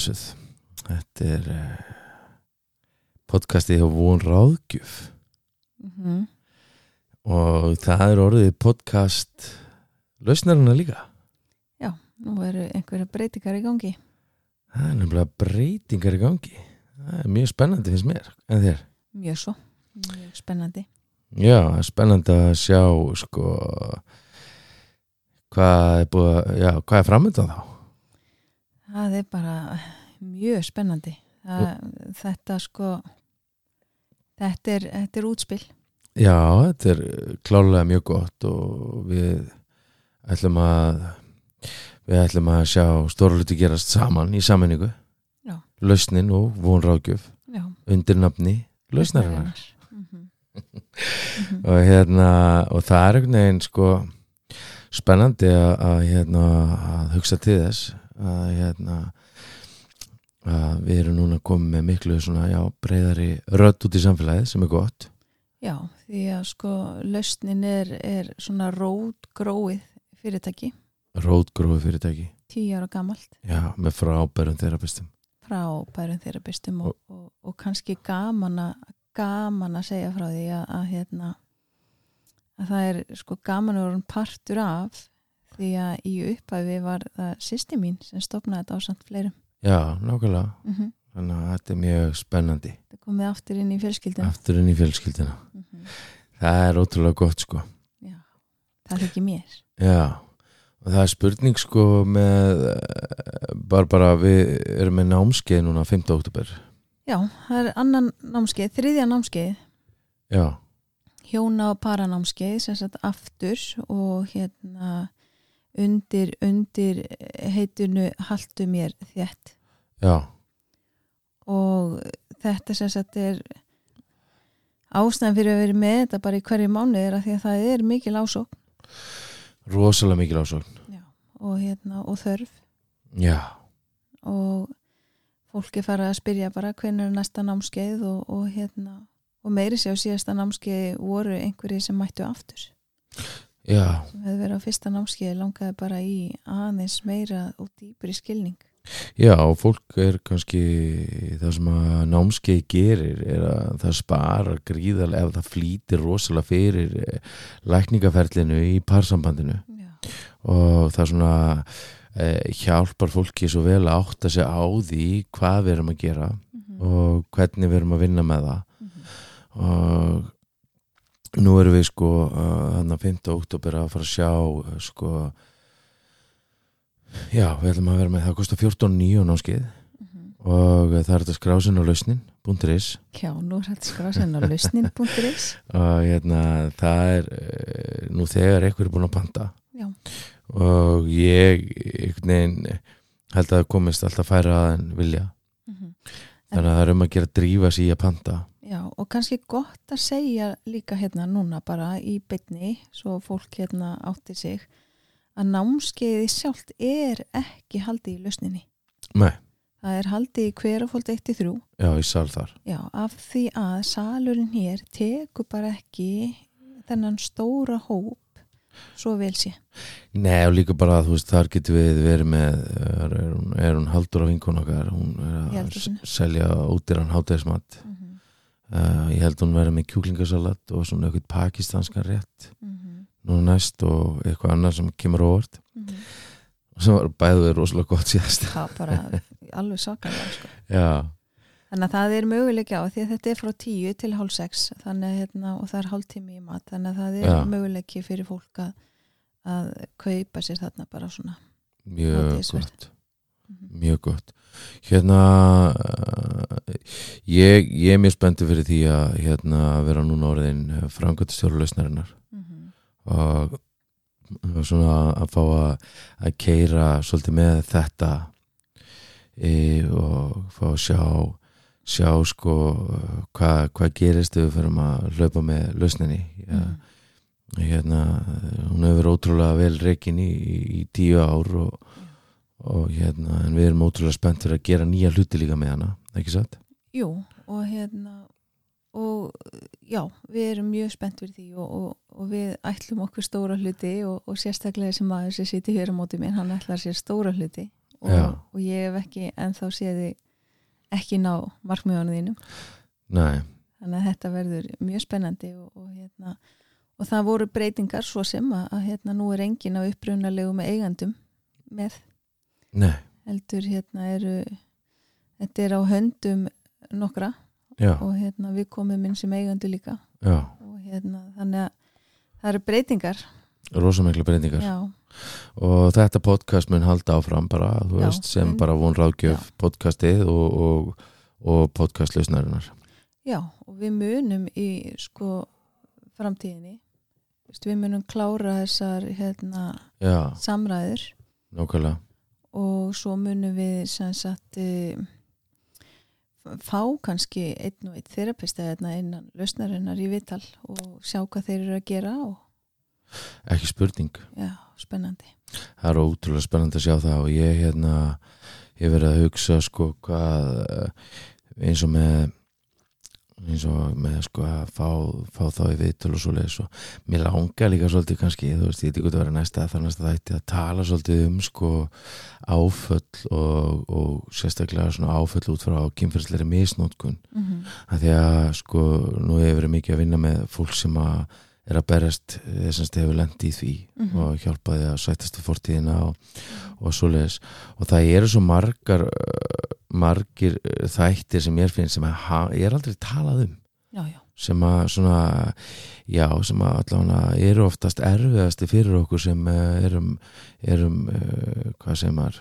Sælblessuð Þetta er uh, podcastið hjá Von Ráðgjöf. Mm og það er orðið podcast lausnaruna líka. Nú eru einhverja breytingar í gangi. Það er nefnilega breytingar í gangi. Það er mjög spennandi finnst mér en þér? Mjög svo, mjög spennandi. Já, spennandi að sjá sko hvað er búið já, hvað er framöndan þá? Það er bara mjög spennandi. Það, Þetta sko þetta er, þetta er útspil. Já, þetta er klálega mjög gott og við ætlum að við ætlum að sjá stórluti gerast saman í sammenningu Já. lausnin og von ráðgjöf Já, undir nafni lausnarinnar. Mhm. og hérna og það er einhvern veginn sko spennandi að, að hérna að hugsa til þess að hérna að við erum núna komið með miklu svona já breyðari rödd út í samfélagið sem er gott. Já, því að sko lausnin er, er svona rótgróið fyrirtæki. Rótgrófi fyrirtæki. Tíu ára gamalt. Já með frábærum þerapistum. Frá bærum þeirra bestum og, og, og kannski gaman að gaman að segja frá því að, að hérna að það er sko gaman að vera partur af því að í upphæfi var það sýsti mín sem stopnaði þetta á samt fleirum. Já nákvæmlega. Mm -hmm. þannig að þetta er mjög spennandi. Það komið aftur inn í fjölskyldinu aftur inn í fjölskyldina mm -hmm. það er ótrúlega gott sko. Já, það er ekki mér. Já, og það er spurning sko með eh, bara bara við erum með námskeið núna 5. oktober Já, það er annan námskeið, þriðja námskeið. Já, hjóna og paranámskeið sem sagt aftur og hérna undir, undir heitinu haltu mér þétt. Já, og þetta sem sagt er ástæðan fyrir að vera með þetta bara í hverju mánu er að því að það er mikil ásókn. Rosalega mikil ásókn. Og, hérna, og þörf. Já, og fólki fara að spyrja bara hvernig er næsta námskeið og, og, hérna, og meiri sér á síðasta námskeið voru einhverji sem mættu aftur já, sem hefði verið á fyrsta námskeið langaði bara í aðeins meira og dýpri skilning. Já og fólk er kannski það sem að námskeið gerir er að það spara gríðarlega ef það flýtir rosalega fyrir eh, lækningaferlinu í parsambandinu. Já, og það svona eh, hjálpar fólki svo vel að átta sig á því hvað við erum að gera Mhm. og hvernig við erum að vinna með það. Mhm. og nú erum við sko þannig að 5. oktober að fara að sjá uh, sko já, við ætlum að vera með það kostar 14.9 námskeið Mhm. og það er þetta skrásin og lausnin.is Já, nú er þetta skrásin á lausnin.is og hérna það er uh, nú þegar eitthvað er búin að panta Já, og ég veginn held að það komist alltaf færa að en vilja Mhm. þannig að það er um að gera drífa sig í að panta Já, og kannski gott að segja líka hérna núna bara í bytni svo fólk hérna átti sig að námskeiði sjálft er ekki haldið í lausninni. Nei, Það er haldið í hverjafóld 1-3 já, í sal þar Já, af því að salurinn hér tekur bara ekki þennan stóra hóp svo vel sé. Nei og líka bara að þú veist þar getur við verið með er, er, hún, er hún haldur af vinkun okkar hún er að selja útirann hátæðismat Mm -hmm. Uh, ég held hún verið með kjúklingasalat og svona eitthvað pakistanskan rétt Mm -hmm. nú næst og eitthvað annað sem kemur á óvart Mm -hmm. sem var bæðu við rosalega gott síðast Það er bara alveg sakalega sko. Já, Þannig að það er möguleiki á því að þetta er frá tíu til hálf sex hérna, og það er hálftími í mat þannig að það er Já. möguleiki fyrir fólk að, að kaupa sér þarna bara svona mjög gott. Mjög gott hérna uh, ég, ég er mjög spenntið fyrir því að hérna vera núna orðin framkvæmtastjóru lausnarinnar Mhm. og og svona að fá að, að keira svolítið með þetta e, og fá að sjá sjá sko hvað hva gerist ef við fyrir að hlaupa með lausninni ja, Mhm. hérna, hún hefur ótrúlega vel reikin í, í tíu ár og, og hérna en við erum ótrúlega spennt fyrir að gera nýja hluti líka með hana, ekki satt? Jú, og hérna og já, við erum mjög spennt fyrir því og, og, og við ætlum okkur stóra hluti og, og sérstaklega sem maður sem sýti hér á móti minn, hann ætlar sér stóra hluti. Og, og ég hef ekki ennþá séð þig ekki ná markmiðunum þínum. Nei, þannig að þetta verður mjög spennandi og, og, hérna, og það voru breytingar svo sem að, að hérna, nú er engin á upprunalegu með eigandum með nei, heldur hérna eru þetta er á höndum nokkra. Já, og hérna við komum inn sem eigandu líka. Já. Og hérna þannig að það eru breytingar. Rosa mikla breytingar. Já, og þetta podcast mun halda áfram bara, þú veist, sem bara von ráðgjöf Já. podcastið og, og, og podcastlausnarinnar já og við munum í sko framtíðinni. Við munum klára þessar hérna, samræður. Nákvæmlega og svo munum við sem sagt eh, fá kannski einn og einn þerapista hérna innan lausnarinnar í vital og sjá hvað þeir eru að gera og ekki spurning, já, spennandi. Það er ótrúlega spennandi að sjá það og ég hérna ég verið að hugsa sko hvað eh, eins og með eins og með sko að fá, fá þá í vitul og svoleiðis og mér langar líka svolítið kannski, þú veist, ég hvað að vera næsta það næsta þætti að tala svolítið um sko áföll og, og sérstaklega svona áföll út frá kynferðsleiri misnótkun mm -hmm. að því að sko nú hefur verið mikið að vinna með fólk sem að er að berast þessast hefur lendi í því Mhm. og hjálpaði að sætast við fortíðina og, og svoleiðis og það eru svo margar uh, margir uh, þættir sem ég finnst sem ég er aldrei talað um já, já, sem að svona já, sem að allavega eru oftast erfiðasti fyrir okkur sem erum, erum hvað sem er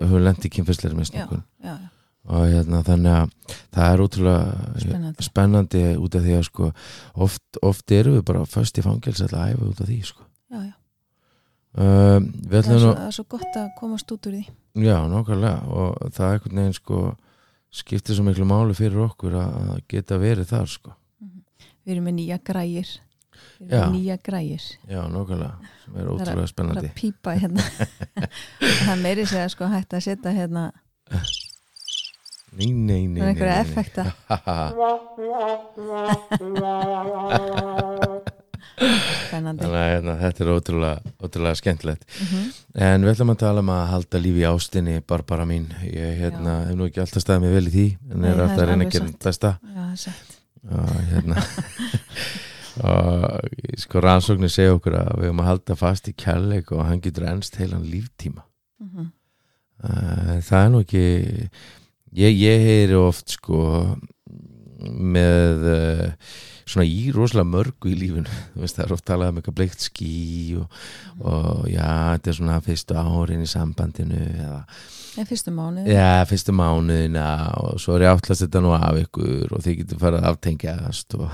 höfum lendi kynfærsleiri já, misnókun já, já. Og hérna þannig að það er útrúlega spennandi. spennandi út af því að sko oft, oft eru við bara föst í fangels að æfa út af því sko. Já, já. um, Það, er svo, það er svo gott að komast út úr því. Já, nákvæmlega. Og það er einhvern veginn sko skiptir svo miklu máli fyrir okkur að geta verið þar sko. Við erum með nýja grægir við erum Já. með nýja grægir já, nákvæmlega, sem er er ótrúlega það er spennandi. að pípa hérna. Það er meiri segja sko hægt að setja hérna nei, nei, nei, það er einhverja effekta. Spennandi. Þannig að hérna, þetta er ótrúlega, ótrúlega skemmtilegt. Mm en við ætlum að tala um að halda lífi í ástinni Barbara mín, ég hérna, hef nú ekki alltaf staðið mig vel í því, en Nei, er alltaf að reyna að gera mitt besta. Já, það er satt. Og hérna og sko rannsóknir segja okkur að við höfum að halda fast í kærleik og hann getur ennst heilan líftíma. Mm uh, það er nú ekki ég, ég heyri oft sko með uh, svona í rosalega mörgu í veist það er oft talað um eitthvað bleikt ský og, og já, þetta er svona fyrstu árin í sambandinu eða en fyrstu mánuð já, fyrstu mánuðina og svo er ég átlast þetta nú af ykkur og þið getur farið að aftengjast og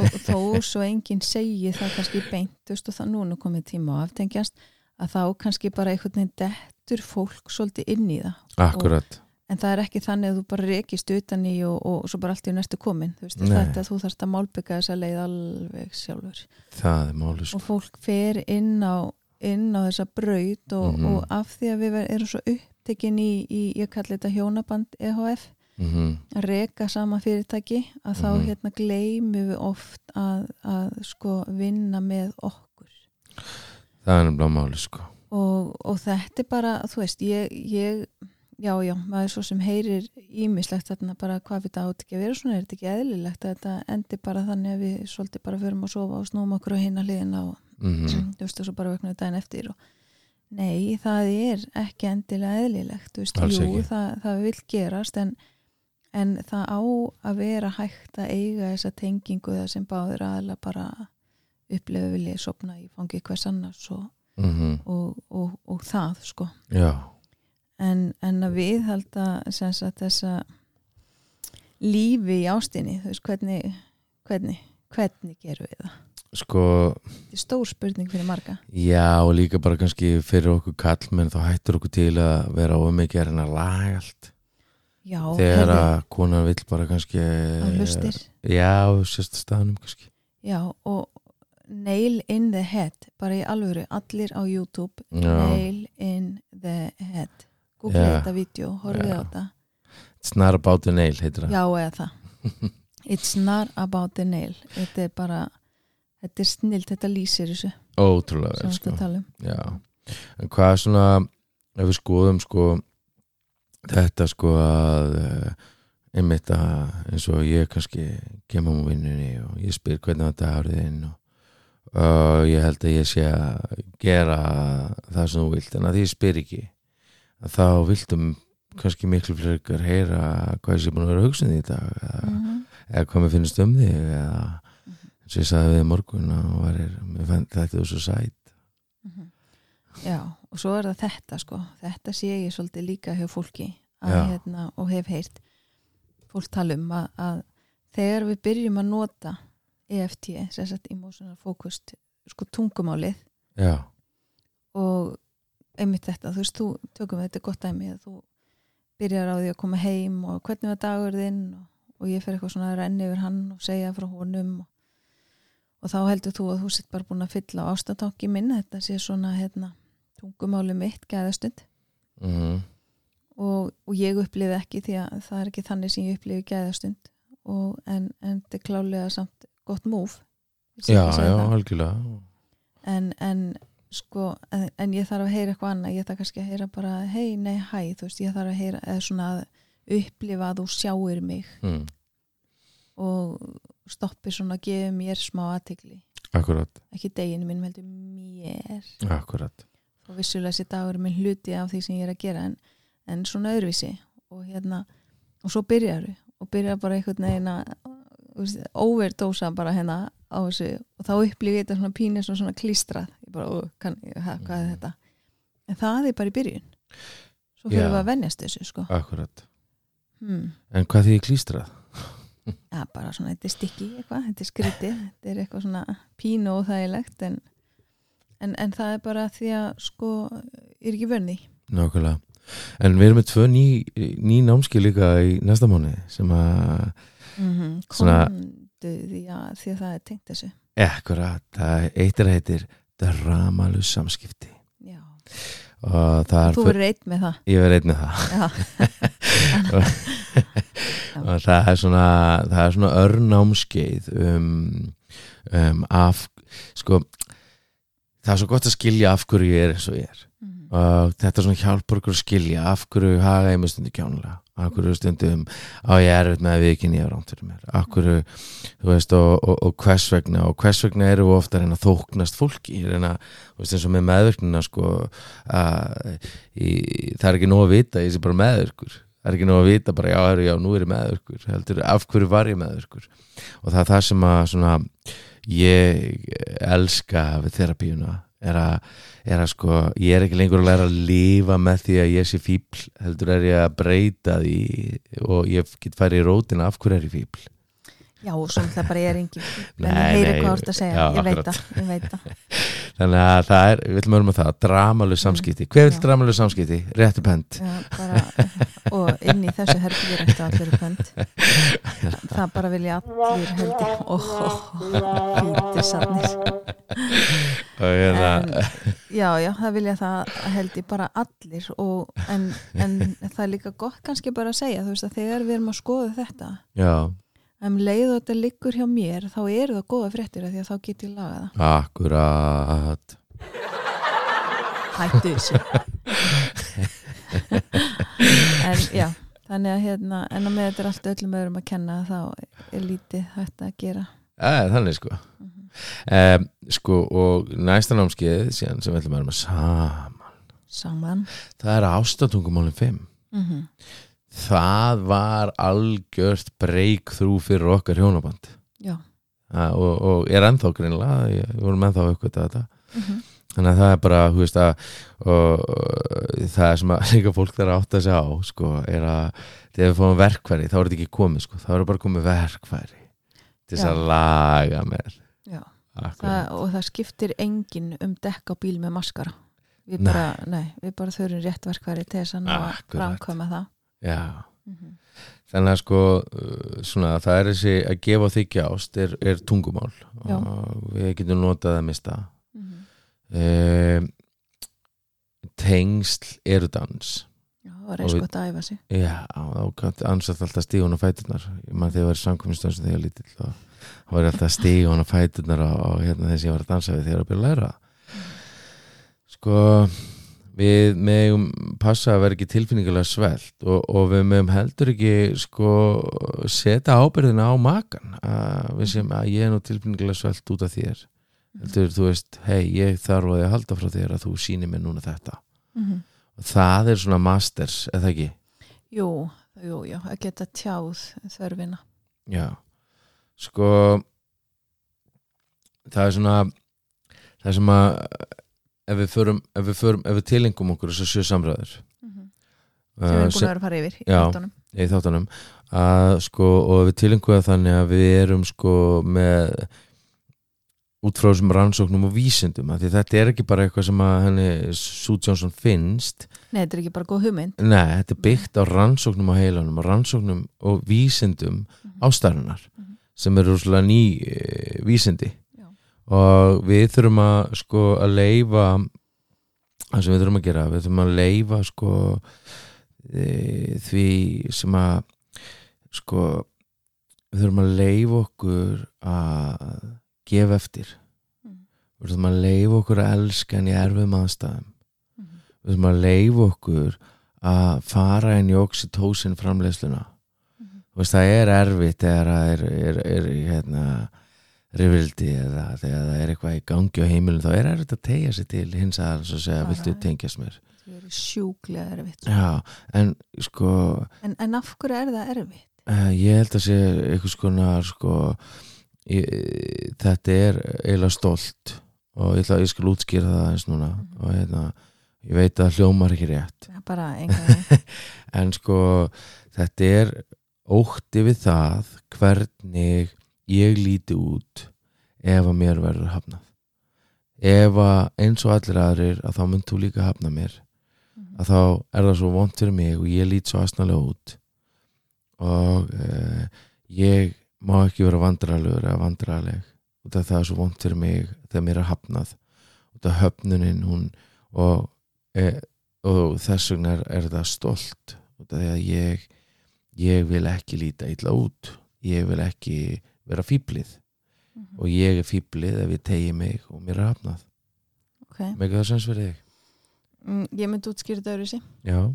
og þó svo enginn segi það kannski beint þú veist, og það núna komið tíma á aftengjast að þá kannski bara einhvern veginn dettur fólk svolítið inn í það. Akkurat en það er ekki þannig að þú bara rekist utan í og, og svo bara allt í næstu komin þú veist, þetta þú þarfst að málbygga þessa leið alveg sjálfur. Það er máli sko. og fólk fer inn á inn á þessa braut og, Mhm. og af því að við erum svo upptekin í, í ég kalli þetta hjónaband EHF mm að reka sama fyrirtæki að þá Mhm. hérna gleymum við oft að, að sko vinna með okkur. Það er nefnilega máli sko. Og, og þetta er bara, þú veist ég, ég, já já maður svo sem heyrir ímislegt þarna bara hvað við þetta átt ekki að vera svona er þetta ekki eðlilegt að þetta endi bara þannig að við svolítið bara förum að sofa og snúum okkur á hina hliðina og mm þú veist og svo bara vöknum við daginn eftir og nei, það er ekki endilega eðlilegt, þú veist, Alls jú, það, það vil gerast en, en það á að vera hægt að eiga þessa tengingu það sem báður aðla bara upplefu viljið sopna í fangi hvers annars og, -hmm. og, og, og það, sko. Já, en, en að við halda þessa lífi í ástinni, þú veist, hvernig hvernig, hvernig gerum við það? sko Þetta er stór spurning fyrir marga. já og líka bara kannski fyrir okkur kallmenn þá hættur okkur til að vera að reyna að laga allt. Já, þegar að konan vill bara kannski á hlustir. já, sérst staðnum kannski. Já, og Nail in the Head bara í alvöru, allir á YouTube Já. Nail in the Head Google Já. þetta vídeo, horfið á þetta. Snar about the nail heitir það. Já, eða það. It's not about the nail. Þetta er bara, þetta er snilt þetta lýsir þessu. Ótrúlega vel sko. um. Já, en hvað svona ef við skoðum sko þetta sko að uh, einmitt að eins og ég kannski kemur á vinnunni og ég spyr hvernig þetta árið inn og, og ég held að ég sé að gera það sem þú vilt. En að því ég spyr ekki þá viltum kannski miklu frekar heyra hvað sé búin að vera að hugsa um í dag eða, mm -hmm. eða hvað mér finnst um þig eða og ég sagði við morgun er, fenn þetta þú svo sætt Mhm. Já, og svo er það þetta sko þetta sé ég svolítið líka hjá fólki að, hérna, og hef heyrt fólk tala um að, að þegar við byrjum að nota EFT, sem sagt Emotional Focused sko tungumálið já, einmitt þetta, þú veist, þú tökum þetta gott dæmi að þú byrjar á því að koma heim og hvernig var dagur þinn og, og ég fer eitthvað svona að renni yfir hann og segja frá honum og, og þá heldur þú að þú sitt bara búin að fylla á ástatanki minn, þetta sé svona hérna, tungumáli mitt gæðastund mm og, og ég upplifi ekki því að það er ekki þannig sem ég upplifi gæðastund. Og, en, en þetta er klálega samt gott múf já, já, algjörlega. En, en sko, en, en ég þarf að heyra eitthvað annað, ég þarf kannski að heyra bara hei, nei, hæ, þú veist, ég þarf að heyra eða svona að upplifa að þú sjáir mig. Mm, og stoppi svona að gefa mér smá akkurat, ekki deginu minn heldur mér. Akkurat. Og vissulega þessi dagur minn hluti af því sem ég er að gera en, en svona öðruvísi. Og hérna, og svo byrjar og byrjar bara einhvern veginn að overdósa bara hérna á þessu. Og þá upplifi ég þetta svona pínir svona, svona klístrað bara, kann, ha, hvað er þetta en það er bara í byrjun svo fyrir Já. við að venjast þessu sko akkurat, hmm. en hvað því klístrað? ja, bara svona, þetta er stikki eitthvað, þetta er skrítið þetta er eitthvað svona pínu og þægilegt en, en, en það er bara því að sko, er ekki vörni Nákvæmlega, en við erum með tvö ný, ný námski líka í næsta mánu sem að, mm -hmm. Svona- komdu því að, því að það er tengt þessu ekkurat, það eitt er að heitir dramalu samskipti. Já, og það er, þú verður eitt með það. Ég verð einn með það. Og það er svona það er svona örnámskeið um, um af sko það er svo gott að skilja af hverju ég er eins og ég er. Mhm. og þetta er svona hjálpar okkur að skilja af hverju haga ég með stundu kjánulega hverju stundum á ég er með að ekki nýja rámt fyrir mér? Hverju, þú veist, og, og, og hvers vegna? Og hvers vegna eru við ofta að reyna að þóknast fólki, reyna, þú veist, eins og með meðvirknina sko að, í, það er ekki nóg að vita ég sé bara meðvirkur, það er ekki nóg að vita bara já, heru, já, nú er ég meðvirkur. Heldur, af hverju var ég meðvirkur? Og það er það sem að svona ég elska við terapíuna er að, er að sko ég er ekki lengur að læra að lifa með því að ég sé fíbl, heldur er ég að breyta því og ég get farið í rótina af hverju er ég fíbl já, og svo það bara er engin en nei, hvað þú ert að segja, já, ég veit það ég veit það, þannig að það er, við að vera með það dramalu samskipti, hver vil dramalu samskipti? réttu bara og inn í þessu herbyggir eftir allir pönd það bara vilja allir heldur oh, oh, hvítir sannir og hérna, en, já, já, það vilja það held ég bara allir og, en, en það er líka gott kannski bara að segja þú veist að þegar við erum að skoða þetta já, um leið og þetta liggur hjá mér þá eru það góða fréttir af því að þá get ég lagað það. Akkurat. Hættu þessu. En já þannig að hérna, en að með þetta er allt öllum öðrum að kenna þá er lítið hægt að gera. Er þannig sko. Um, Sko og næsta námskeið sem við ætlum að vera með saman. Saman. Það er ástatungumálin 5 mm -hmm. Það var algjört breakthrough fyrir okkar hjónaband. Ha, og, og er ennþá greinlega ég- við vorum ennþá aukvitað þetta. Mm þannig að það er bara, veist að og, og, það er sem að líka fólk þarf að átta sig á, sko, er að þegar við fáum verkfæri, þá er þetta ekki komið sko, þá er bara komið verkfæri til þess að laga. Akkurat. það, og það skiptir engin um dekk á bíl með maskara. Við bara, nei, við bara þurfum réttverkværi til þess að að framkvæma það Já, mm þannig að sko uh, svona, það er þessi að gefa og þykja ást er, er tungumál Já. og við getum notað að mista. -hmm. um, tengsl eru dans. Já, það var Og eins gott að æfa sig. Já, kannski ansett alltaf stígun á fæturnar. Ég maður þegar ég var í samkominnstönsu þegar ég var lítill og þá var alltaf stígun á fæturnar og, og hérna þess að ég var að dansa við þegar ég var að byrja að læra. Sko við meðum passa að vera ekki tilfinningulega svelt og, og við meðum heldur ekki sko setja ábyrðina á makan að við sem að ég er nú tilfinningulega svelt út af þér. Heldur þú veist, hei ég þarf að ég halda frá þér að þú sýnir mér núna þetta. Mhm. og það er svona masters, eða ekki? Jú, jú, jú, að geta tjáð þörfina. Já, sko það er svona það sem að ef við förum, ef við, förum, ef við tilengum okkur þessar sjö samræður sem uh, við erum búin sem- að vera að fara yfir í Já. þáttunum. í þáttunum að sko og við tilengum það þannig að við erum sko með út frá þessum rannsóknum og vísindum að því þetta er ekki bara eitthvað sem að henni Sue Johnson finnst Nei, þetta er ekki bara góð hugmynd Nei, þetta er byggt á rannsóknum á heilanum og rannsóknum og vísindum ástæðunar Mhm. sem eru ný e, vísindi. Og við þurfum að sko að leifa það sem við þurfum að gera við þurfum að leifa sko e, því sem að sko við þurfum að leifa okkur að gefa eftir Mhm. við þurfum að leifa okkur að elska en í erfum aðstæðum Mhm. við þurfum að leifa okkur að fara inn í Mhm. Þú veist, það er erfitt þegar það er, er, er hérna rifrildi eða þegar það er eitthvað í gangi á heimilin þá er erfitt að tegja sig til hins að svo segja, viltu tengjast mér Það er sjúklega erfitt já, en sko en, en af hverju er það erfitt? uh, ég held að sé einhvers konar sko ég, þetta er eiginlega stolt og ég ætla ég skal útskýra það eins núna Mhm. og hérna ég veit að hljómar ekki rétt er bara enga en sko þetta er ótti við það hvernig ég líti út ef að mér verður hafnað. Ef að eins og allir aðrir að þá mynd þú líka hafna mér. Að þá er það svo vont fyrir mig og ég lít svo asnalega út. Og uh, ég má ekki vera vandrarlegur eða vandrarleg út af það er svo vont fyrir mig þegar mér er hafnað. Út af höfnunin hún og, e, og þess vegna er, er það stolt. Út af því að ég ég vil ekki líta illa út. Ég vil ekki vera fýblið Mhm. og ég er fýblið ef ég tegi mig og mér er hafnað. Okay. með það sens fyrir þig? Mm, Ég myndi útskýra þetta öðru já,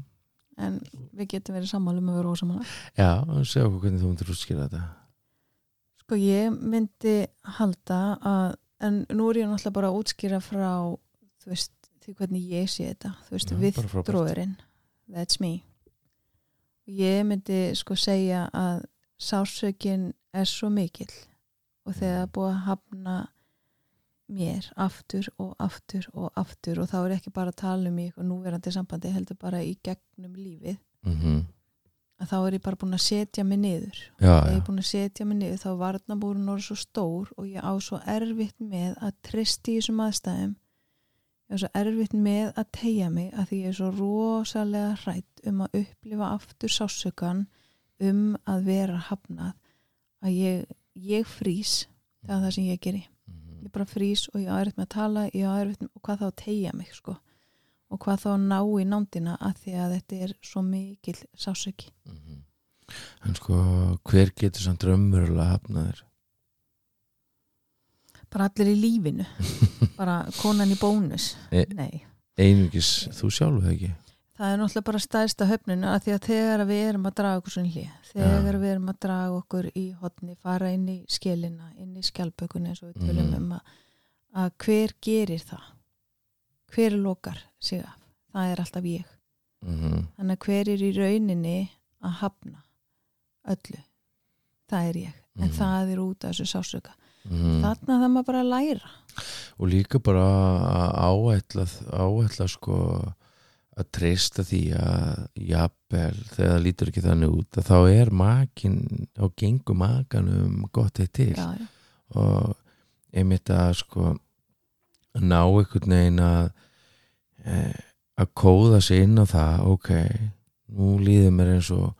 en við getum verið sammálu með að vera ósamála já, segja okkur hvernig þú myndir útskýra þetta. Sko ég myndi halda að en nú er ég náttúrulega bara að útskýra frá þú veist, því hvernig ég sé þetta. Þú veist, Já, við dróðurinn that's me. Ég myndi sko segja að sásökin er svo mikill. Og þegar það er búið að hafna mér aftur og aftur og aftur og þá er ekki bara að tala um í eitthvað núverandi sambandi heldur bara í gegnum lífið mm að þá er ég bara búin að setja mig niður. Já, þegar ég er búin að setja mig niður þá varnabúrun orður svo stór og ég á svo erfitt með að tristi í þessum aðstæðum. Ég á svo erfitt með að tegja mig að því ég er svo rosalega hrætt um að upplifa aftur sásökan um að vera hafnað að ég, ég frýs það er það sem ég geri. Mhm. ég bara frýs og ég á erfitt með að tala ég á erfitt með hvað þá að tegja mig sko. Og hvað þá að ná í nándina að því að þetta er svo mikil sásöki Mhm. en sko hver getur samt raunverulega hafnað þér? Bara allir í lífinu. Bara konan í bónus. E- nei, einungis þú sjálf eða ekki það er náttúrulega bara stærsta höfnun að því að þegar við erum að draga okkur svona hlið þegar Já. við erum að draga okkur í hotni fara inn í skilina, inn í skjálpökunni eins og við tölum Mhm. um að, að hver gerir það hver lokar sig af það er alltaf ég mm þannig að hver er í rauninni að hafna öllu það er ég, en Mhm. það er út af þessu sásöka -hmm. þarna það maður bara að læra og líka bara að áætla, áætla sko að treysta því að jafnvel þegar það lítur ekki þannig út að þá er makin og gengur makanum gott eitt til já, já. og einmitt að sko ná einhvern veginn að e, að kóða sig inn á það ok, nú líður mér eins og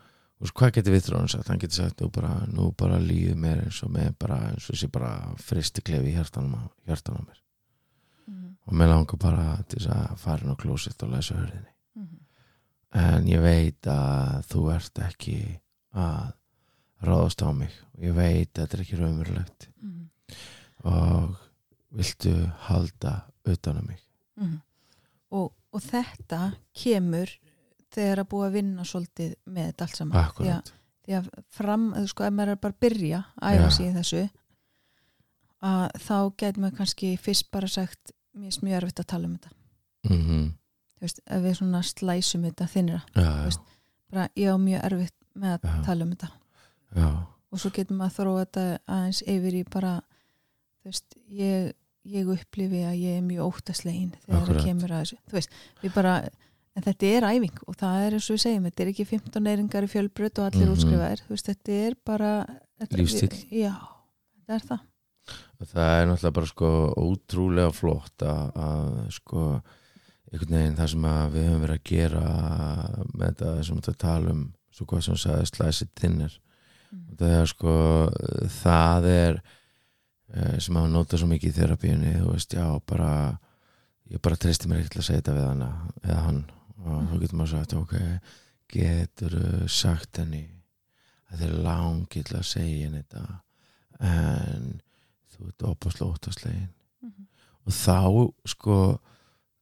hvað getur við þróun sagt hann getur sagt, nú bara, nú bara líður mér eins og með bara, eins og sé bara fristi klefi í hjartanum á, hjartanum á mér Mhm, og mér langar bara til þess að fara inn á klósitt og lesa hörðinni. En ég veit að þú ert ekki að ráðast á mig. Og ég veit að þetta er ekki raunverulegt. Mhm. og viltu halda utan á mig? Mhm. og og þetta kemur þegar að búa að vinna svolítið með þetta allt saman. Því að, því að fram, eða sko ef maður er bara að byrja að æfa sig í þessu að þá getur maður kannski fyrst bara sagt mér er mjög erfitt að tala um þetta. Mm þú veist, ef við svona slæsum þetta þinnra, já, já, ég á mjög erfitt með að Já. tala um þetta og svo getur maður að þróa þetta aðeins yfir í bara veist, ég, ég upplifi að ég er mjög óttaslegin þegar Akkurat. það kemur að þessu veist, við bara, en þetta er æfing og það er eins og við segjum, þetta er ekki 15 eyringar í fjölbröð og allir Mhm. útskrifaðir þú veist, þetta er bara Lífstíll. já, þetta er það það er náttúrulega bara sko ótrúlega flott að sko einhvern veginn það sem við höfum verið að gera með þetta sem þetta tala um svo hvað sem sagði slæsið þinnir Mhm. það er sko það er eh, sem að nota svo mikið í þerapíunni þú veist, já, bara ég bara treysti mér til að segja þetta við hana eða hann og þá getur maður sagt ok, getur sagt henni að þeir langi til að segja henni þetta en þú ert opaslega óttaslegin Mhm. og þá sko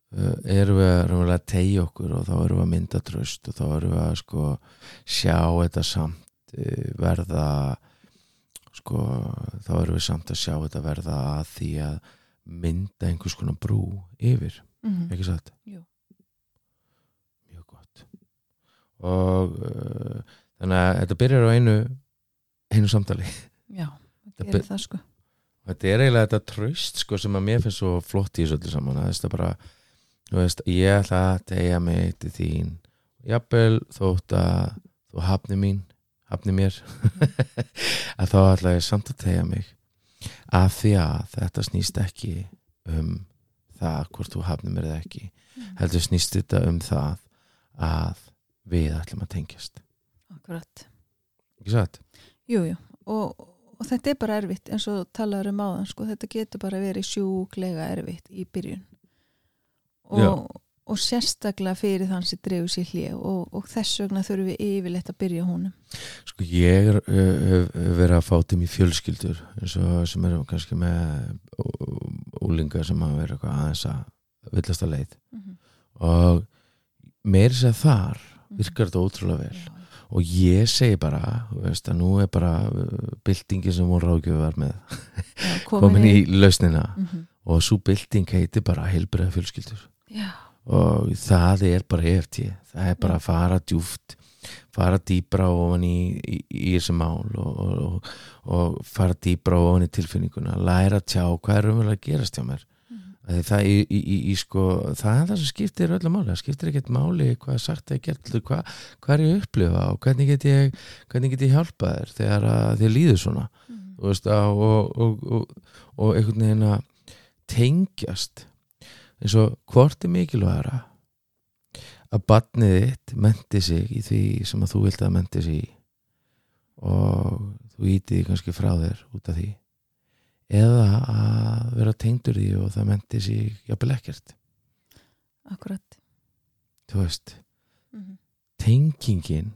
erum við að raunverulega tegja okkur og þá erum við að mynda tröst og þá erum við að sko sjá þetta samt uh, verða sko þá erum við samt að sjá þetta verða að því að mynda einhvers konar brú yfir, Mhm. ekki satt? Jú. Mjög gott og uh, þannig að þetta byrjar á einu einu samtali já, þetta er það sko þetta er eiginlega þetta tröst sko, sem að mér finnst svo flott í þessu öllu saman að þetta bara, þú veist, ég ætla að tegja mig til þín. Jafnvel þótt að þú hafni mín, hafni mér að þá ætla ég samt að tegja mig. Af því að þetta snýst ekki um það hvort þú hafni mér eða ekki. Mhm. heldur snýst þetta um það að við ætlum að tengjast. Akkurat. Ekki satt? Jú, jú, og, og þetta er bara erfitt eins og talaður um áðan, sko, þetta getur bara verið sjúklega erfitt í byrjun. Og, og sérstaklega fyrir þann sem dreifur sér hlið og, og þess vegna þurfum við yfirleitt að byrja honum. Sko ég er, hef hef verið að fá til mér fjölskyldur eins og sem eru kannski með úlingar sem verið eitthvað aðeins að villast að leið. Og meiri sér þar virkar þetta ótrúlega vel. Já, og ég segi bara, veist að nú er bara uh, byltingin sem hún ráðgjöf var með já, komin í lausnina. Mhm. og svo bylting heitir bara heilbreiða fjölskyldur Já, og það er bara EFT. Það er bara að fara djúft fara dýbra ofan í, í, í þessi mál og, og, og, fara dýbra ofan í tilfinninguna. Læra tjá hvað er umverulega að gerast hjá mér. Af því það, í, í, í, í, sko, það er það sem skiptir öllu máli. Það skiptir ekkert máli hvað er sagt eða gert hvað, hvað er ég að upplifa og hvernig get ég, hvernig get ég hjálpað þér þegar þér líður svona. Og, og, og, og einhvern veginn að tengjast eins og hvort er mikilvægara að barnið þitt menti sig í því sem að þú vilt að menti sig í og þú íti því kannski frá þér út af því? Eða að vera tengdur í því og það menti sig jafnvel ekkert? Akkurat. Þú veist, Mhm. tengingin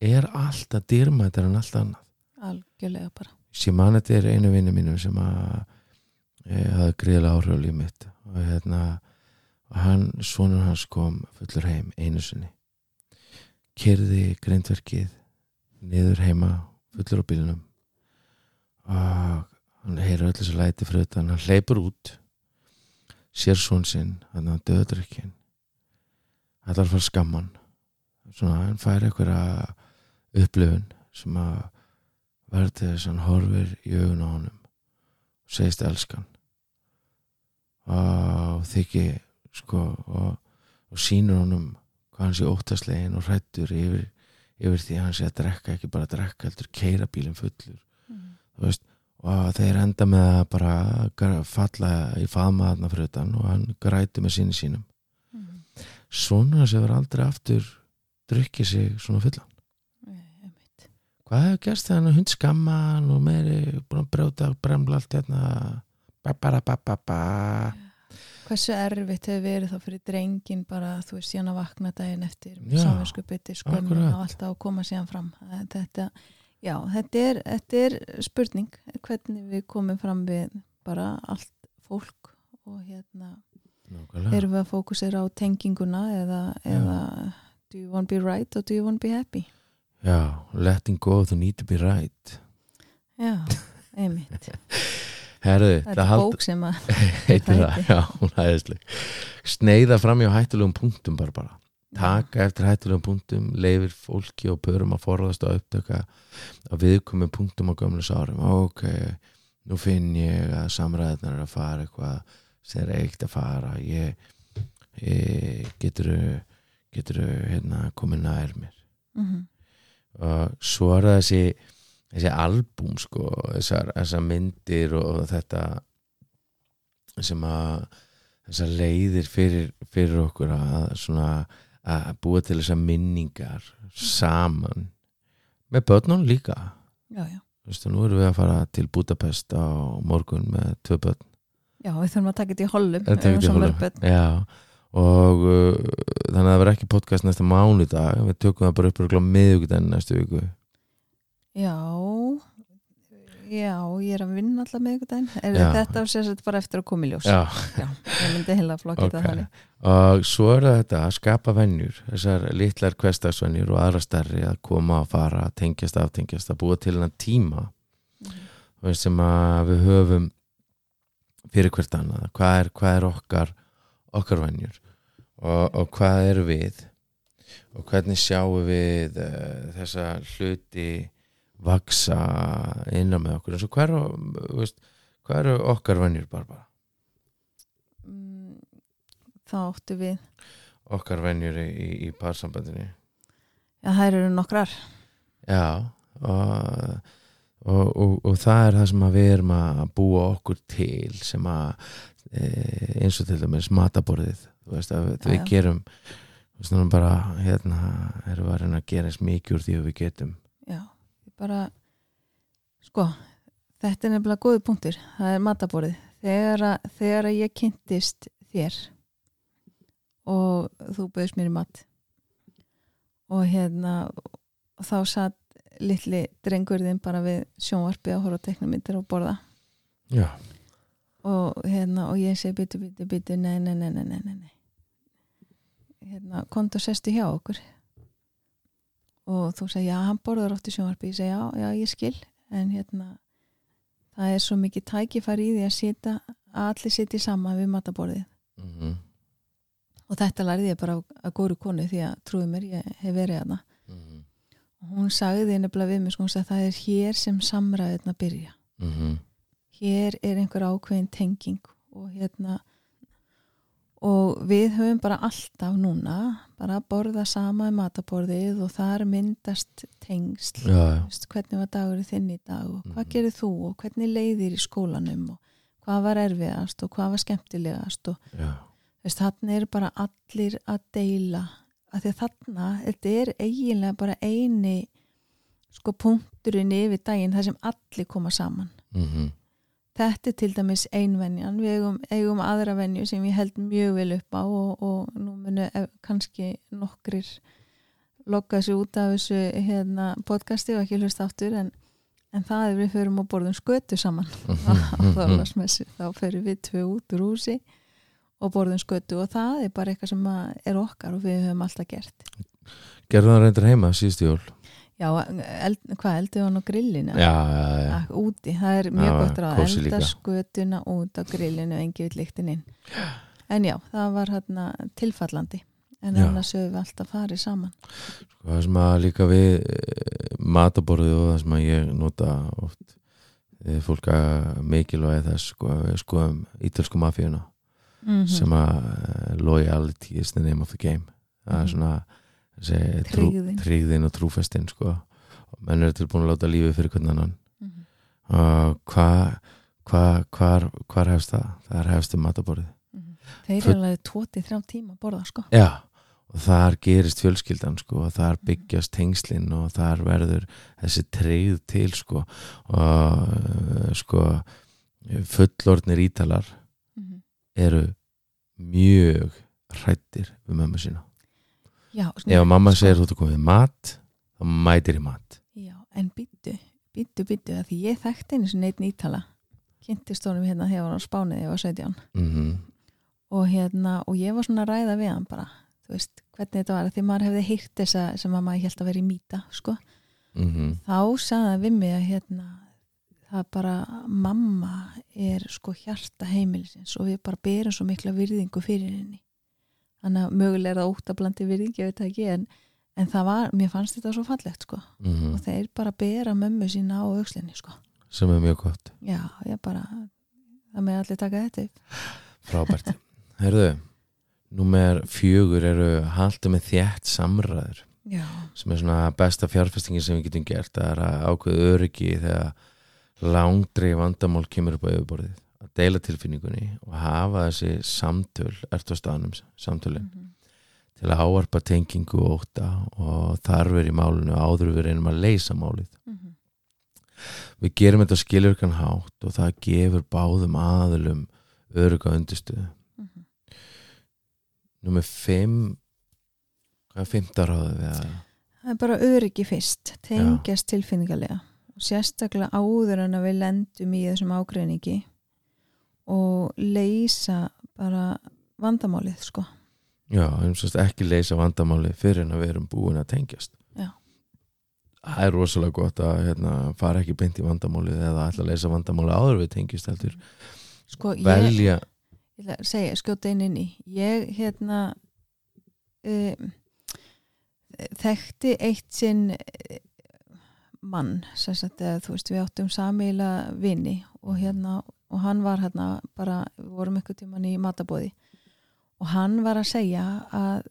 er alltaf dýrmættar en allt annað. Algjörlega bara. Ég man þetta er einu vinnu mínu sem að e, hafði gríðlega áhrif á líf mitt og hérna hann, sonur hans kom fullur heim einu sinni. Kyrði grindverkið niður heima fullur á bílnum. Og hann heyrir öll þessu læti fyrir utan hann hleypur út sér son sinn, hann að döðdrykkin það er að fara skamman svona hann fær einhverja upplifun sem að verður þess að hann horfir í augun á honum og segist elskan og þykki sko og, og sýnur honum hvað hann sé óttaslegin og hrættur yfir, yfir því hann sé að drekka ekki bara að drekka heldur keira bílinn fullur. Þú veist og þeir enda með að bara falla í faðma þarna fyrir utan og hann grætur með sinni sínum. Mhm. svona sem verður aldrei aftur drukkið sig svona fullan. Hvað hefur gerst þegar hann hund skamman og meiri búin að brjóta bremla allt hérna ba ba ba ba ba. Hversu erfitt hefur verið þá fyrir drengin bara, þú veist, síðan að vakna daginn eftir Já, samvinsku bytti skömmin akkurat. og alltaf að koma síðan fram. Þetta, já, þetta er, þetta er spurning hvernig við komum fram við bara allt fólk og hérna nákvæmlega. erum við að fókusera á tenginguna eða, eða do you want to be right or do you want to be happy? Já, letting go of the need to be right. Já, einmitt herðu, það er hald- bók sem að heitir það, Hætti. já, hún hæðisleg sneiða fram hjá hættulegum punktum bara bara, taka eftir hættulegum punktum leifir fólki og pörum að forðast að upptöka að viðkomum punktum á gömlu sárum, ok nú finn ég að samræðnar er að fara eitthvað sem er eitt að fara. Ég, ég getur getur hérna komið nær mér. Mhm. og svo er það þessi þessi albúm sko þessar, þessar myndir og þetta sem að þessar leiðir fyrir, fyrir okkur að svona að búa til þessar minningar saman með börnun líka. Já, já. Veist, nú erum við að fara til Budapest á morgun með tvö börn. Já, við þurfum að taka þetta í hollum. Til Hollum. Og uh, þannig að það verður ekki podcast næsta mánudag. Við tökum það bara upp og miðugudaginn næstu viku já já, ég er að vinna alltaf með ykkur dæn er Já. þetta á sér bara eftir að koma í ljós? Já, já ég myndi heila að flokka ok. þetta þannig. Og svo er þetta að skapa vennjur þessar litlar kvestagsvennjur og aðra stærri að koma að fara, að tengjast aftengjast að búa til hennar tíma. Veist, sem við höfum fyrir hvert annað. Hvað er, hvað er okkar okkar vennjur og, og hvað er við? Og hvernig sjáum við uh, þessa hluti vaksa innan með okkur. Eins og þú veist, hvað eru okkar vennjur bara bara Mm, þá áttu við. Okkar venjur í, í, í parsambandinu. Já, þær eru nokkrar. Já og, og, og, og það er það sem við erum að búa okkur til sem að e, eins og til dæmis mataborðið veist að Já, við já. gerum þannig bara hérna erum við að reyna að gera eins mikið úr því að við getum bara sko, þetta er nefnilega góði punktur. Það er mataborðið. Þegar að, þegar að ég kynntist þér og þú bauðst mér í mat og hérna og þá satt litli drengurðin bara við sjónvarpið að horfa á teknumyndir og borða. Já, og hérna og ég segi byttu, byttu, byttu, nei, nei, nei, nei, nei, hérna, komdu og sestu hjá okkur og þú segi, já, hann borðar oft í sjónvarpi. Ég segi, já, já, ég skil. En hérna, það er svo mikið tækifæri í því að sita að allir sitja saman við mataborðið mm og þetta lærði ég bara að góru konu því að trúið mér, ég hef verið hana -hmm. og hún sagði nefnilega við mig sko, sagði, það er hér sem samræðina byrja. Mm hér er einhver ákveðin tenging og hérna og við höfum bara alltaf núna bara að borða sama í mataborðið og þar myndast tengsl. Vist, hvernig var dagurinn þinn í dag og hvað Mhm. gerir þú og hvernig leiðir í skólanum og hvað var erfiðast og hvað var skemmtilegast og þarna er bara allir að deila. Af því að þarna, þetta er eiginlega bara eini sko punkturinn yfir daginn þar sem allir koma saman. Mm þetta er til dæmis einvenjan við eigum, eigum aðra venju sem ég held mjög vel upp á og, og nú munu ef- kannski nokkrir lokka þessu út af þessu hérna, podcasti og ekki hlust aftur en, en það er við förum og borðum skötu saman. Á þorlasmessu þá förum við tvö út úr húsi og borðum skötu og það er bara eitthvað sem er okkar og við höfum alltaf gert. Gerðu það reyndir heima síðustu jól já, eld, hvað eldu hann á grillinu? Já, já, já, Ak, úti, það er mjög Já, gott ráð. elda skötuna út á grillinu og engi vill líktin inn. En já, það var hérna tilfallandi. En Já. annars höfum við alltaf farið saman. Sko, það sem að líka við eh, mataborðið og það sem að ég nota oft eh, fólk að mikilvægi þess sko, að við skoðum ítölsku mafíuna mm sem að eh, loyalty is the name of the game. Það er Mhm. svona þessi trú, Tryggðin. og trúfestin sko. menn eru tilbúin að láta lífið fyrir hvernig annan -hmm. og hvað hva, hvar, hvar hefst það? það er hefst um mataborðið þeir Full- eru alveg tóti þrjá tíma að borða sko Já, og þar gerist fjölskyldan sko, og þar byggjast tengslin og þar verður þessi treyð til sko, og sko fullorðnir ítalar mm eru mjög hrættir við mömmu sína já, ef mamma sko, segir þú ert að koma við mat þá mætir í mat. Já, en byttu, byttu, byttu því ég þekkti einu sem neitt nýtala kynntist honum hérna þegar hann var á Spánið þegar ég var 17 mm og hérna og ég var svona að ræða við hann bara. Þú veist, hvernig þetta var, því maður hefði heyrt þessa sem að maður held að vera í mýta sko. mm þá sagði við mig að hérna það bara, mamma er sko hjarta heimilisins og við bara berum svo mikla virðingu fyrir henni þannig að mögulega er það óttablandi virðingi, ég veit ekki en, en það var, mér fannst þetta svo fallegt sko. -hmm. og þeir bara bera mömmu sína á aukslinni sko. Sem er mjög gott. Já, ég bara, það með allir taka þetta frábært. Herðu, númer fjögur eru halda með þétt samræður. Já, sem er svona besta fjárfestingin sem við getum gert. Það er að ákveða öryggi þegar langdri vandamál kemur upp á yfirborðið deila tilfinningunni og hafa þessi samtöl ert á staðnum samtölin Mhm. til að áarpa tengingu og óta og þarfur í málinu áður en við reynum að leysa málið Mhm. við gerum þetta skilurkan hátt og það gefur báðum aðilum öruga undirstöðu Mhm. Númer 5 hvað er fymta ráðið við að það er bara öryggi fyrst tengjast tilfinningarlega og sérstaklega áður en að við lendum í þessum ágreiningi og leysa bara vandamálið sko. Já, ekki leysa vandamáli fyrir en að við erum búin að tengjast. Já. það er rosalega gott að hérna, fara ekki beint í vandamálið eða ætla að leysa vandamáli áður við tengjast heldur. Sko velja. Segja, skjóta inn inn í. Ég hérna um, þekkti eitt sinn eh, mann sem sagt að þú veist við áttum samíla vini og hérna og hann var hérna bara, við vorum ykkur tíman í matabóði og hann var að segja að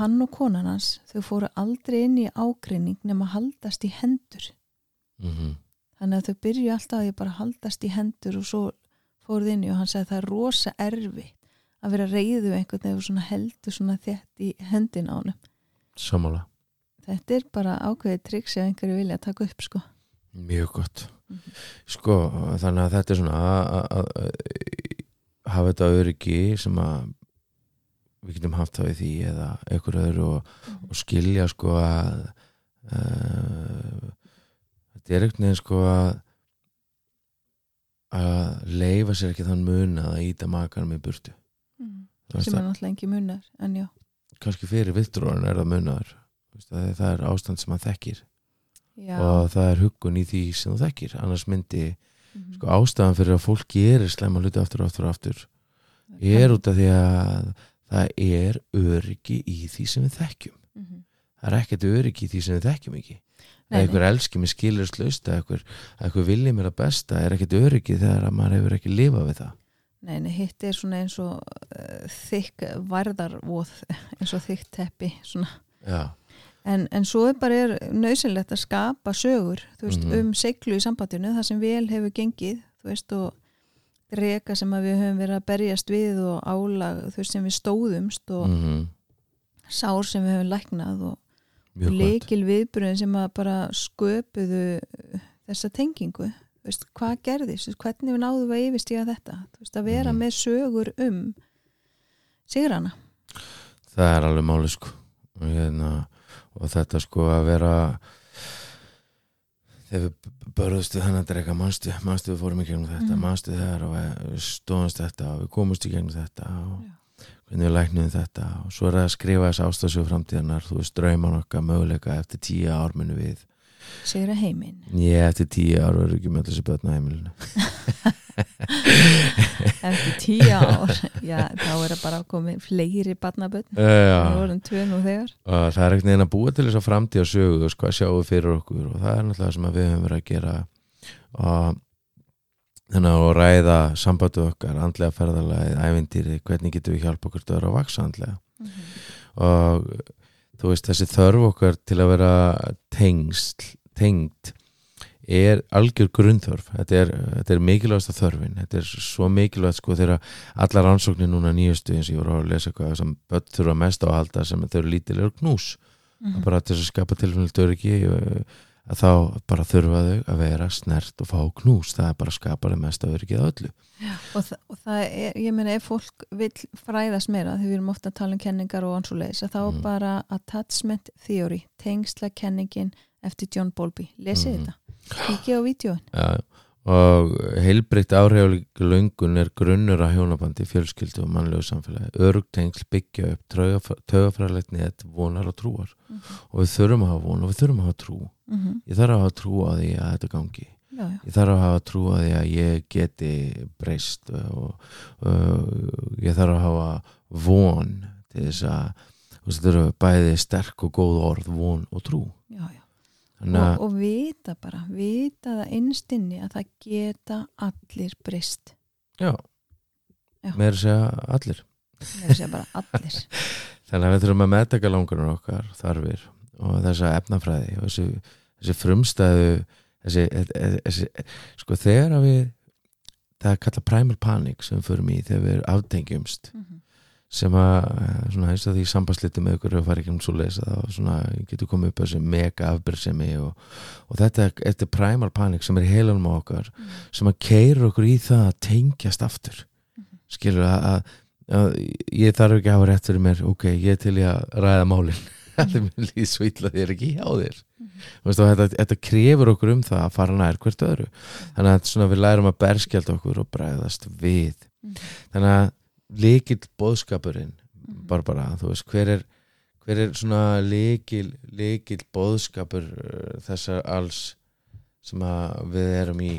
hann og konan hans þau fóru aldrei inn í ágreining nema að haldast í hendur. Mm þannig að þau byrju alltaf að ég bara haldast í hendur og svo fóruð inn í og hann sagði það er rosa erfi að vera reyðu einhvern veginn svona heldur svona þétt í hendin á hann samála, þetta er bara ákveðið triks ef einhverju vilja að taka upp sko mjög gott. Mhm. sko, þannig að þetta er svona að- hafa þetta öryggi sem að við getum haft það í því eða einhver öðru og, og skilja sko að uh, þetta er einhvern veginn sko að að leifa sér ekki þann mun að íta makanum í burtu. Mm. Sem er náttúrulega ekki munar kannski fyrir vittróðan er það munar það, það er ástand sem hann þekkir já. og það er huggun í því sem þú þekkir annars myndi Mhm. sko ástæðan fyrir að fólk gerir slemma hluti aftur og aftur og aftur er út af því að það er öryggi í því sem við þekkjum Mhm. það er ekkert öryggi í því sem við þekkjum ekki Nei, að einhver elski mig skilurst laust að einhver, einhver vilji mér að besta er ekkert öryggi þegar að maður hefur ekki lifað við það Nei, nei, hitt er svona eins og uh, þykk varðarvóð eins og þykk teppi svona. já, En, en svo er bara er nöðsynlegt að skapa sögur veist, Mhm. um seglu í sambandinu það sem vel hefur gengið veist, og reka sem við höfum verið að berjast við og álag veist, sem við stóðumst og mm sár sem við höfum læknað og, og leikil viðbröðin sem að bara sköpuðu þessa tengingu hvað gerðist, hvernig við náðum að yfirstíga þetta að vera Mhm. með sögur um sigrana það er alveg máli sko og, hérna, og þetta sko að vera þegar við börðustu þennan drega manstu, manstu við fórum í gegnum þetta Mhm. manstu þegar og við stóðumst þetta og við komumst í gegnum þetta og Já. hvernig við læknum þetta og svo er það að skrifa þess ástasjóð framtíðanar þú veist drauman okkar möguleika eftir tíu ár munu við sigra heiminn. Ég eftir tíu ár verður ekki með þessi börn á heimilinu. Eftir tíu ár? Já, þá er það bara komið fleiri barnaböld það og það er ekkert neginn að búa til þess að framtíða sögu og sjáum við fyrir okkur? Og það er náttúrulega sem að við höfum verið að gera. Og þannig að ræða sambatu okkar, andlega ferðalagið, ævindýri hvernig getum við hjálpa okkur til að vera að vaksa andlega. Og þú veist þessi þörf okkar til að vera tengst, tengd er algjör grunnþörf. Þetta er, þetta er mikilvægasta þörfin. Þetta er svo mikilvægt sko þegar allar rannsóknir núna nýjastu eins og ég voru að lesa hvað sem börn þurfa mest á að halda sem þau eru lítilegur knús. Mhm. bara til þess að skapa tilfæðilegt öryggi uh, að þá bara þurfa þau að vera snert og fá knús. Það er bara að skapa þeim mest að öryggið á öllu og, þa og það er, ég meina ef fólk vil fræðast meira, þegar við erum ofta að tala um kenningar og ansúleis, að þá Mm. bara attachment theory, tengsla kenningin eftir John Bowlby, lesið Mhm. þetta. Kíkja á vídjóin ja, og heilbritt áhrifalíku löngun er grunnur að hjónabandi, fjölskyldu og mannlegu samfélagi. Örugtengsl byggja upp tögafræðilegt net, vonar og trúar. Mhm. og við þurfum að hafa von og við þurfum að hafa trú. Mhm. ég þarf að hafa trú á því að þetta gangi. Já, já, ég þarf að hafa trú á því að ég geti breyst og uh, ég þarf að hafa von til þess að þú veist, þetta eru bæði sterk og góð orð, von og trú já, já. þannig að Og, og vita bara, vita það einstinni að það geta allir breyst. Já, Já. meira að segja allir. Það sé bara allir. Þannig að við þurfum að meðtaka langunar okkar þarfir og þessa efnafræði og þessi, þessi frumstæðu þessi, þessi, sko þegar að við það er kallað primal panic sem förum í þegar við aftengjumst. Mhm. Sem að svona eins og því sambandsliti með ykkur og fara ekki um svo lesa þá svona getur komið upp þessi mega afbyrðsemi og, og þetta, þetta er primal panic sem er í heilanum á okkar Mhm. sem að keira okkur í það að tengjast aftur Mhm. skilur að, að, að ég þarf ekki að hafa rétt fyrir mér ok, ég er til í að ræða málin allir mér líð svo illa er ekki hjá þér Mhm. Þú veist, og þetta, þetta krefur okkur um það að fara nær hvert öðru þannig að svona, við lærum að berskjald okkur og bregðast við Mhm. þannig að líkil bóðskapurinn Mhm. bara bara, þú veist, hver er hver er svona líkil líkil bóðskapur uh, þessar alls sem að við erum í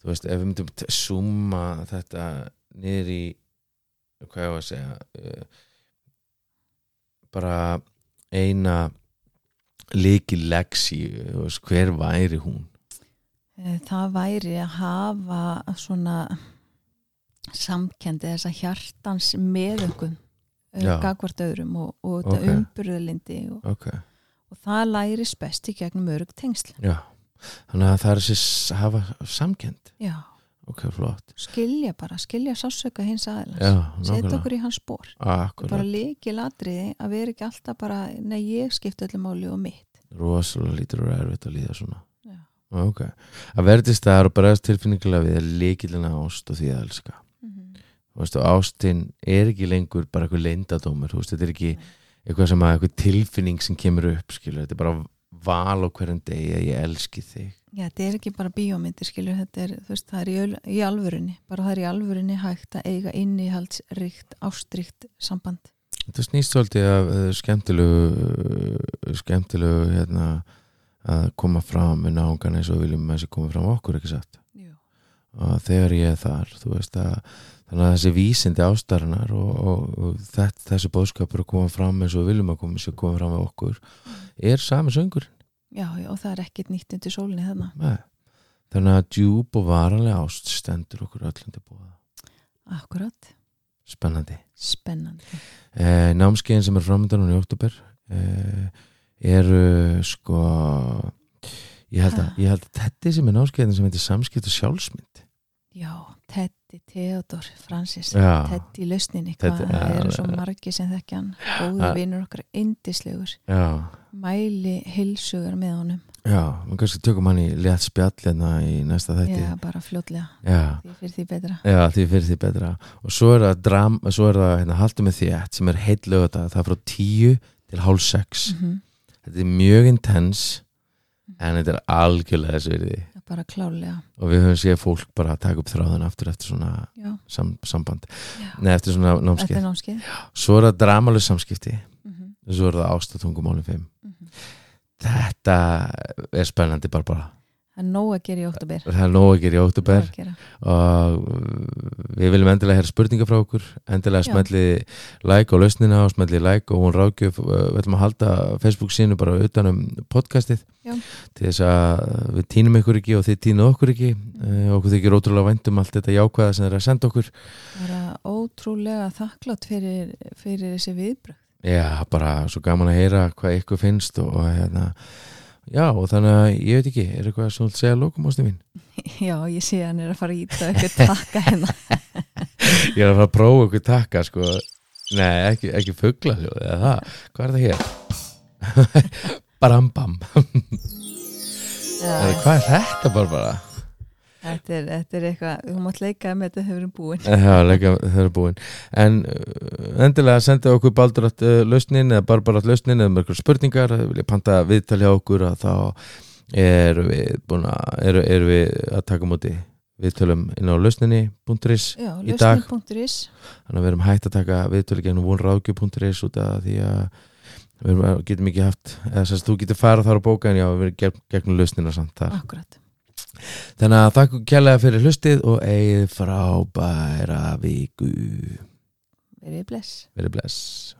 þú veist, ef við myndum summa þetta niður í hvað ég á að segja uh, bara eina líkil leksi, hver væri hún Eh, það væri að hafa svona samkendi þessa hjartans meðöngum Já. gagvart öðrum og, og þetta umburðalindi og, ok, og það læris best í gegnum örug tengsl. Já. Þannig að það er þessi hafa samkend já, ok, flott. Skilja bara, skilja sásöka hins aðeins setja okkur í hans spór bara Akkurat, líki ladriði að vera ekki alltaf bara nei ég skipta öllu máli og mitt. Rosalega lítur og erfitt að líða svona. Já, ok, að verði til staðar og bregðast tilfinningulega við er líkilina ást og því að elska veist, og ástin er ekki lengur bara eitthvað leyndadómur, þú veist, þetta er ekki eitthvað sem að eitthvað tilfinning sem kemur upp skilur, þetta er bara val á hverjum degi að ég elski þig. Já, þetta er ekki bara bíómyndir, skilur, þetta er, veist, það er í, í alvörunni, bara það er í alvörunni hægt að eiga innihaldsríkt, ástríkt samband. Þetta snýst svolítið af uh, skemmtilegu uh, skemmtilegu hérna að koma fram með náungan eins og viljum að þessi koma fram okkur ekki satt? Og þegar ég er þar þú veist að þannig að þessi vísindi ástarinnar og, og, og þetta, þessi bóðskapur að koma fram eins og við viljum að koma, sem koma fram með okkur er sami söngur Já, já, og það er ekkert nýtt undir sólinni þarna. Nei. þannig að djúb og varalega ást stendur okkur öllum til búða Akkurat, spennandi spennandi. eh, námskeiðin sem er framöndan í oktober eh, eru sko ég held að, ég held að þetta sem er námskeiðin sem heitir samskipt og sjálfsmynd Já, Teddy Theodor Francis, Já. Teddy lausninni, Teddy, hvað já, eru já. svo margi sem þekkja hann, Ha. góður vinnur okkar, indislegur, já, mæli heilsugur með honum, já, maður kannski tökum hann í létt spjallina í næsta þætti. Já, bara fljótlega, já, því fyrir því betra. já, því fyrir því betra. Og svo er það, dram, svo er það hérna, haldur með þétt sem er heitt lögata það er frá tíu til hálf sex. Mm þetta er mjög intens en þetta er algjörlega þess virði Bara klálega, og við höfum séð fólk bara taka upp þráðan aftur eftir svona sam, samband. Já. Nei, eftir svona Þetta námskeið. Er námskeið. svo er það dramalu samskipti. Mm svo er það ástatungumálum 5 -hmm. þetta er spennandi bara bara Það er nóg að gera í oktober. það er nóg að gera í gera. og við viljum endilega hér spurninga frá okkur endilega Já. smelli like á lausnina og smelli like og hún rákjöf við ætlum að halda Facebook sínu bara utanum podcastið Já. til þess að við týnum ykkur ekki og þið týnum okkur ekki mm. okkur þykir ótrúlega væntum allt þetta jákvæða sem þeir að senda okkur Það er ótrúlega þakklátt fyrir, fyrir þessi viðbröð. já, bara svo gaman að heyra hvað ykkur finnst og, og hérna já, og þannig að ég veit ekki er eitthvað sem þú vilt segja lókum ástu mín? Já, ég sé að hann er að fara að íta eitthvað takka hérna. ég er að fara að prófa okkur takka sko. Nei, ekki, ekki fuggla eða það, hvað er það hér? Barambam Hvað er þetta bara bara? Þetta, er, þetta er eitthvað, þú mátt leika með þetta hefur búin. Já, leika, er búin. En uh, endilega senda okkur baldurat uh, lausnin eða bara bara lausnin eða mörgur spurningar, vilja panta viðtal hjá okkur að þá erum við búin að erum, erum við að taka múti við tölum inn á lausninni.is Í dag. lausnin.is þannig að við erum hægt að taka viðtölu gegnum vonráðgjöf.is út af því að við getum ekki haft eða sérst þú getur farað þar á bóka en já, við erum gegn, gegnum lausnina samt þar. Akkurat þannig að þakku kjærlega fyrir hlustið og eigið frábæra viku. Verið bless. Verið bless